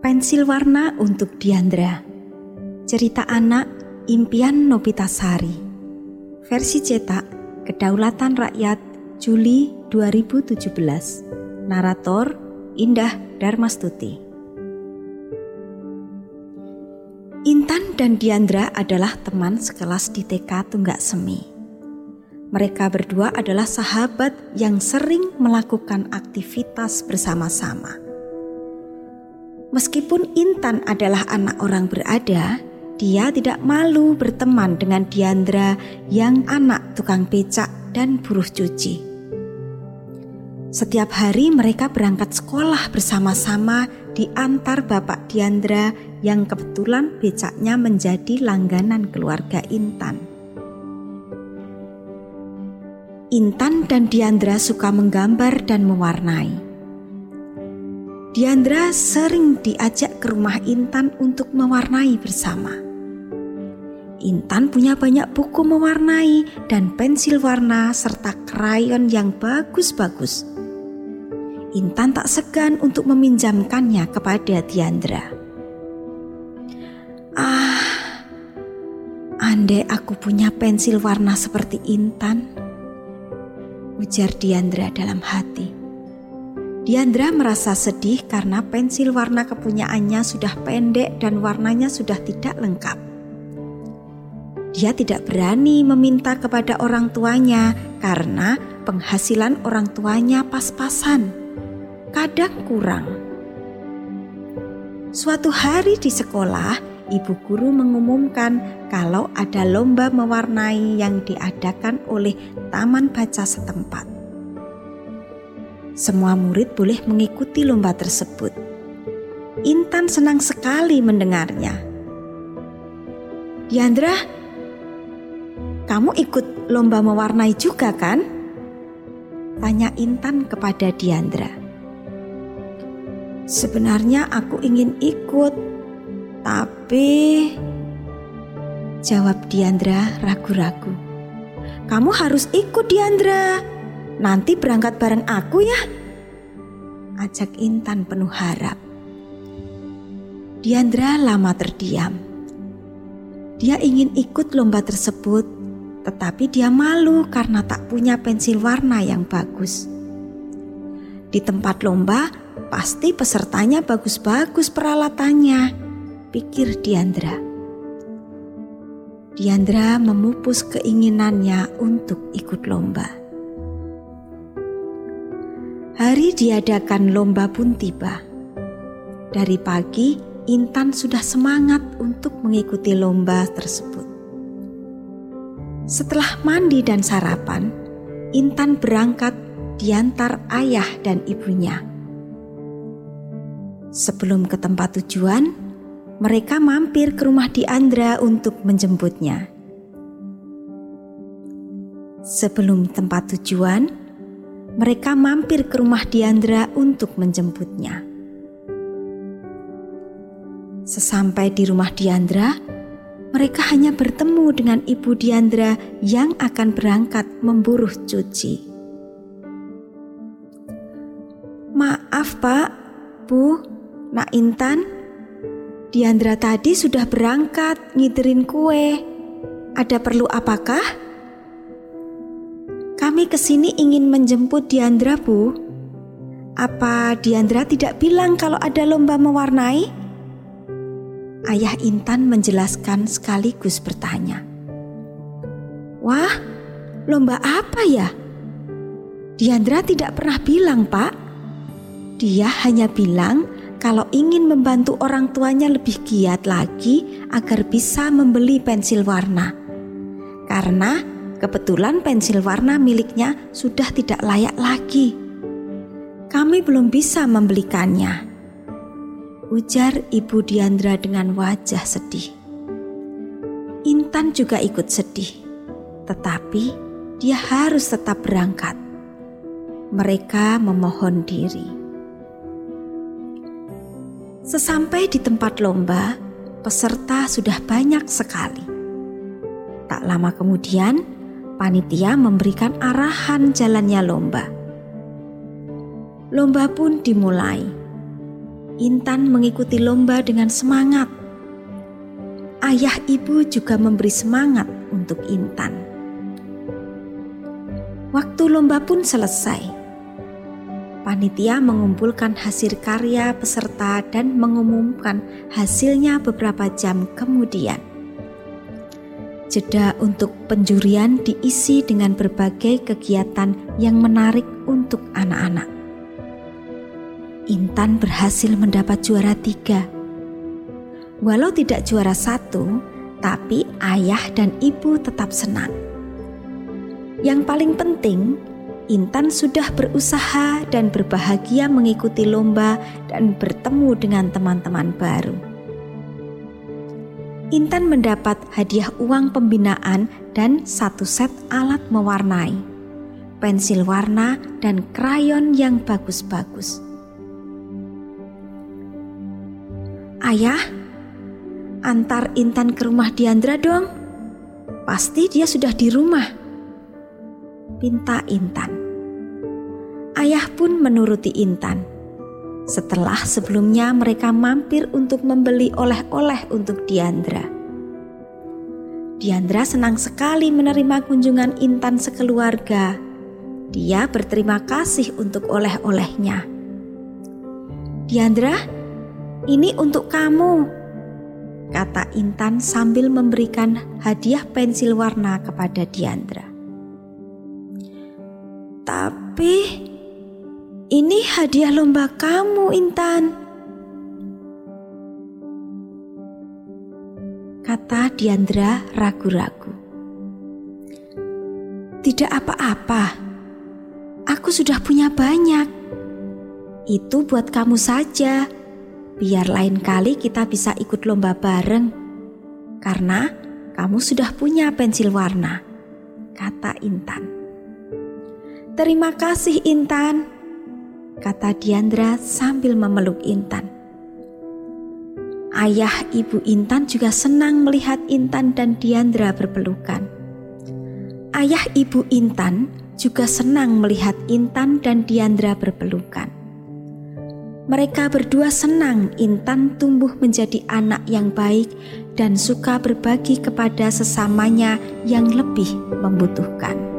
Pensil warna untuk Diandra. Cerita anak Impian Nopitasari. Versi cetak Kedaulatan Rakyat Juli 2017. Narator Indah Darmastuti. Intan dan Diandra adalah teman sekelas di TK Tunggak Semi. Mereka berdua adalah sahabat yang sering melakukan aktivitas bersama-sama. Meskipun Intan adalah anak orang berada, dia tidak malu berteman dengan Diandra yang anak tukang becak dan buruh cuci. Setiap hari mereka berangkat sekolah bersama-sama di antar bapak Diandra yang kebetulan becaknya menjadi langganan keluarga Intan. Intan dan Diandra suka menggambar dan mewarnai. Diandra sering diajak ke rumah Intan untuk mewarnai bersama. Intan punya banyak buku mewarnai dan pensil warna serta krayon yang bagus-bagus. Intan tak segan untuk meminjamkannya kepada Diandra. Ah, andai aku punya pensil warna seperti Intan, ujar Diandra dalam hati. Diandra merasa sedih karena pensil warna kepunyaannya sudah pendek dan warnanya sudah tidak lengkap. Dia tidak berani meminta kepada orang tuanya karena penghasilan orang tuanya pas-pasan, kadang kurang. Suatu hari di sekolah, ibu guru mengumumkan kalau ada lomba mewarnai yang diadakan oleh taman baca setempat. Semua murid boleh mengikuti lomba tersebut. Intan senang sekali mendengarnya. Diandra, kamu ikut lomba mewarnai juga kan? Tanya Intan kepada Diandra. Sebenarnya aku ingin ikut, tapi jawab Diandra ragu-ragu. Kamu harus ikut Diandra. Nanti berangkat bareng aku ya. Ajak Intan penuh harap. Diandra lama terdiam. Dia ingin ikut lomba tersebut, tetapi dia malu karena tak punya pensil warna yang bagus. Di tempat lomba, pasti pesertanya bagus-bagus peralatannya, pikir Diandra. Diandra memupus keinginannya untuk ikut lomba. Hari diadakan lomba pun tiba. Dari pagi, Intan sudah semangat untuk mengikuti lomba tersebut. Setelah mandi dan sarapan, Intan berangkat diantar ayah dan ibunya. Sebelum ke tempat tujuan, mereka mampir ke rumah Diandra untuk menjemputnya. Sebelum tempat tujuan, mereka mampir ke rumah Diandra untuk menjemputnya. Sesampai di rumah Diandra, mereka hanya bertemu dengan ibu Diandra yang akan berangkat memburuh cuci. Maaf pak, bu, nak Intan, Diandra tadi sudah berangkat ngiderin kue. Ada perlu apakah? Kami ke sini ingin menjemput Diandra, Bu. Apa Diandra tidak bilang kalau ada lomba mewarnai? Ayah Intan menjelaskan sekaligus bertanya. Wah, lomba apa ya? Diandra tidak pernah bilang, Pak. Dia hanya bilang kalau ingin membantu orang tuanya lebih giat lagi agar bisa membeli pensil warna. Karena Kebetulan pensil warna miliknya sudah tidak layak lagi. Kami belum bisa membelikannya. Ujar Ibu Diandra dengan wajah sedih. Intan juga ikut sedih, tetapi dia harus tetap berangkat. Mereka memohon diri. Sesampai di tempat lomba, peserta sudah banyak sekali. Tak lama kemudian, panitia memberikan arahan jalannya lomba. Lomba pun dimulai. Intan mengikuti lomba dengan semangat. Ayah ibu juga memberi semangat untuk Intan. Waktu lomba pun selesai. Panitia mengumpulkan hasil karya peserta dan mengumumkan hasilnya beberapa jam kemudian. Jeda untuk penjurian diisi dengan berbagai kegiatan yang menarik untuk anak-anak. Intan berhasil mendapat juara tiga. Walau tidak juara satu, tapi ayah dan ibu tetap senang. Yang paling penting, Intan sudah berusaha dan berbahagia mengikuti lomba dan bertemu dengan teman-teman baru. Intan mendapat hadiah uang pembinaan dan satu set alat mewarnai, pensil warna, dan krayon yang bagus-bagus. Ayah, antar Intan ke rumah Diandra dong. Pasti dia sudah di rumah. Pinta Intan. Ayah pun menuruti Intan setelah sebelumnya mereka mampir untuk membeli oleh-oleh untuk Diandra. Diandra senang sekali menerima kunjungan Intan sekeluarga. Dia berterima kasih untuk oleh-olehnya. Diandra, ini untuk kamu, kata Intan sambil memberikan hadiah pensil warna kepada Diandra. Tapi ini hadiah lomba kamu, Intan. Kata Diandra ragu-ragu. Tidak apa-apa. Aku sudah punya banyak. Itu buat kamu saja. Biar lain kali kita bisa ikut lomba bareng. Karena kamu sudah punya pensil warna, kata Intan. Terima kasih, Intan kata Diandra sambil memeluk Intan. Ayah ibu Intan juga senang melihat Intan dan Diandra berpelukan. Ayah ibu Intan juga senang melihat Intan dan Diandra berpelukan. Mereka berdua senang Intan tumbuh menjadi anak yang baik dan suka berbagi kepada sesamanya yang lebih membutuhkan.